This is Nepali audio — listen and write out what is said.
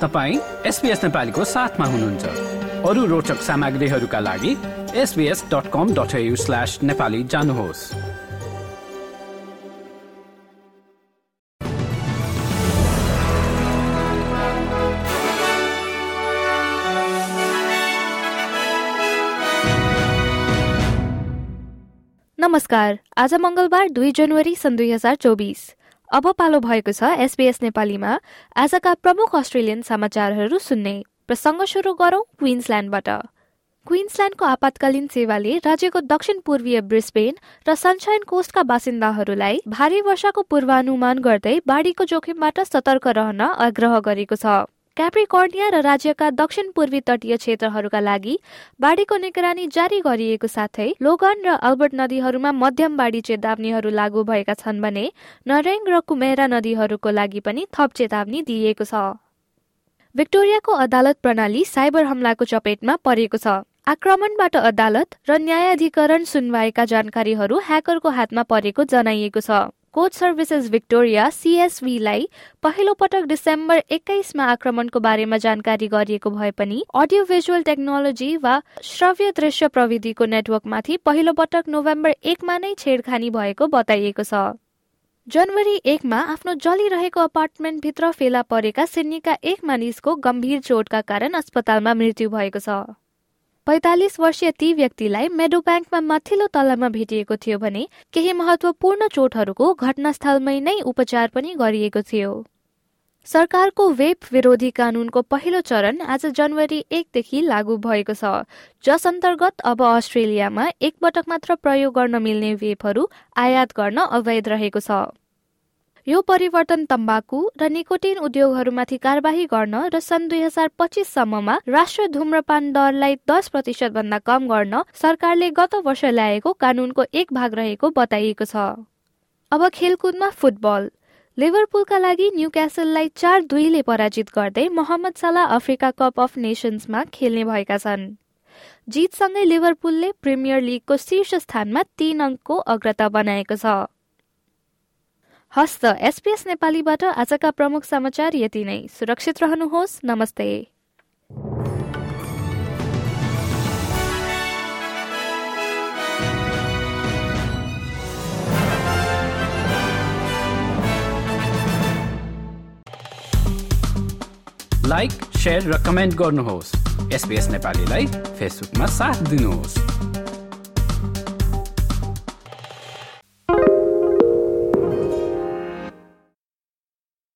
तपाईँ एसपिएस नेपालीको साथमा हुनुहुन्छ। अरू रोचक सामग्रीहरूका लागि SBS dot com dot slash Nepali जानुहोस्। नमस्कार आज मङ्गलबार दुई जनवरी सन् दुई हजार चौबिस। अब पालो भएको छ एसबीएस नेपालीमा। आजका प्रमुख अस्ट्रेलियन समाचारहरू सुन्ने। प्रसङ्ग सुरु गरौं क्विन्सल्याण्डबाट क्विन्सल्याण्डको आपतकालीन सेवाले राज्यको दक्षिण पूर्वीय ब्रिस्बेन र सनसाइन कोस्टका बासिन्दाहरूलाई भारी वर्षाको पूर्वानुमान गर्दै बाढीको जोखिमबाट सतर्क रहन आग्रह गरेको छ। क्याप्रिकर्निया र राज्यका दक्षिण पूर्वी तटीय क्षेत्रहरूका लागि बाढीको निगरानी जारी गरिएको साथै लोगन र अल्बर्ट नदीहरूमा मध्यम बाढी चेतावनीहरू लागू भएका छन् भने नरेङ र कुमेरा नदीहरूको लागि पनि थप चेतावनी दिइएको छ। भिक्टोरियाको अदालत प्रणाली साइबर हमलाको चपेटमा परेको छ। आक्रमणबाट अदालत र न्यायाधिकरण सुनवाईका जानकारीहरू ह्याकरको हातमा परेको जनाइएको छ। कोच सर्भिसेस भिक्टोरिया सिएसभीलाई पहिलो पटक डिसेम्बर एक्काइसमा आक्रमणको बारेमा जानकारी गरिएको भए पनि अडियो भिजुअल टेक्नोलोजी वा श्रव्य दृश्य प्रविधिको नेटवर्कमाथि पहिलो पटक नोभेम्बर एकमा नै छेडखानी भएको बताइएको छ। जनवरी एकमा आफ्नो जलिरहेको अपार्टमेन्टभित्र फेला परेका सिडनीका एक मानिसको गम्भीर चोटका कारण अस्पतालमा मृत्यु भएको छ। पैतालिस वर्षीय ती व्यक्तिलाई मेडो ब्याङ्कमा माथिल्लो तलामा भेटिएको थियो भने केही महत्वपूर्ण चोटहरूको घटनास्थलमै नै उपचार पनि गरिएको थियो। सरकारको वेब विरोधी कानूनको पहिलो चरण आज जनवरी एकदेखि लागू भएको छ। जस अन्तर्गत अब अस्ट्रेलियामा एकपटक मात्र प्रयोग गर्न मिल्ने वेबहरू आयात गर्न अवैध रहेको छ। यो परिवर्तन तम्बाकु र निकोटिन उद्योगहरूमाथि कार्यवाही गर्न र सन् दुई हजार पच्चिससम्ममा राष्ट्र धुम्रपान दरलाई दस प्रतिशत भन्दा कम गर्न सरकारले गत वर्ष ल्याएको कानूनको एक भाग रहेको बताइएको छ। अब खेलकुदमा फुटबल। लिभरपुलका लागि न्यू क्यासललाई चार दुईले पराजित गर्दै मोहम्मद सलाह अफ्रिका कप अफ नेसन्समा खेल्ने भएका छन्। जितसँगै लिभरपुलले प्रिमियर लिगको शीर्ष स्थानमा तीन अङ्कको अग्रता बनाएको छ। हस्त एसपीएस नेपालीबाट आजका प्रमुख समाचार यति नै। सुरक्षित रहनुहोस्। नमस्ते। लाइक र कमेन्ट गर्नुहोस्। एसपिएस नेपालीलाई फेसबुकमा साथ दिनुहोस्।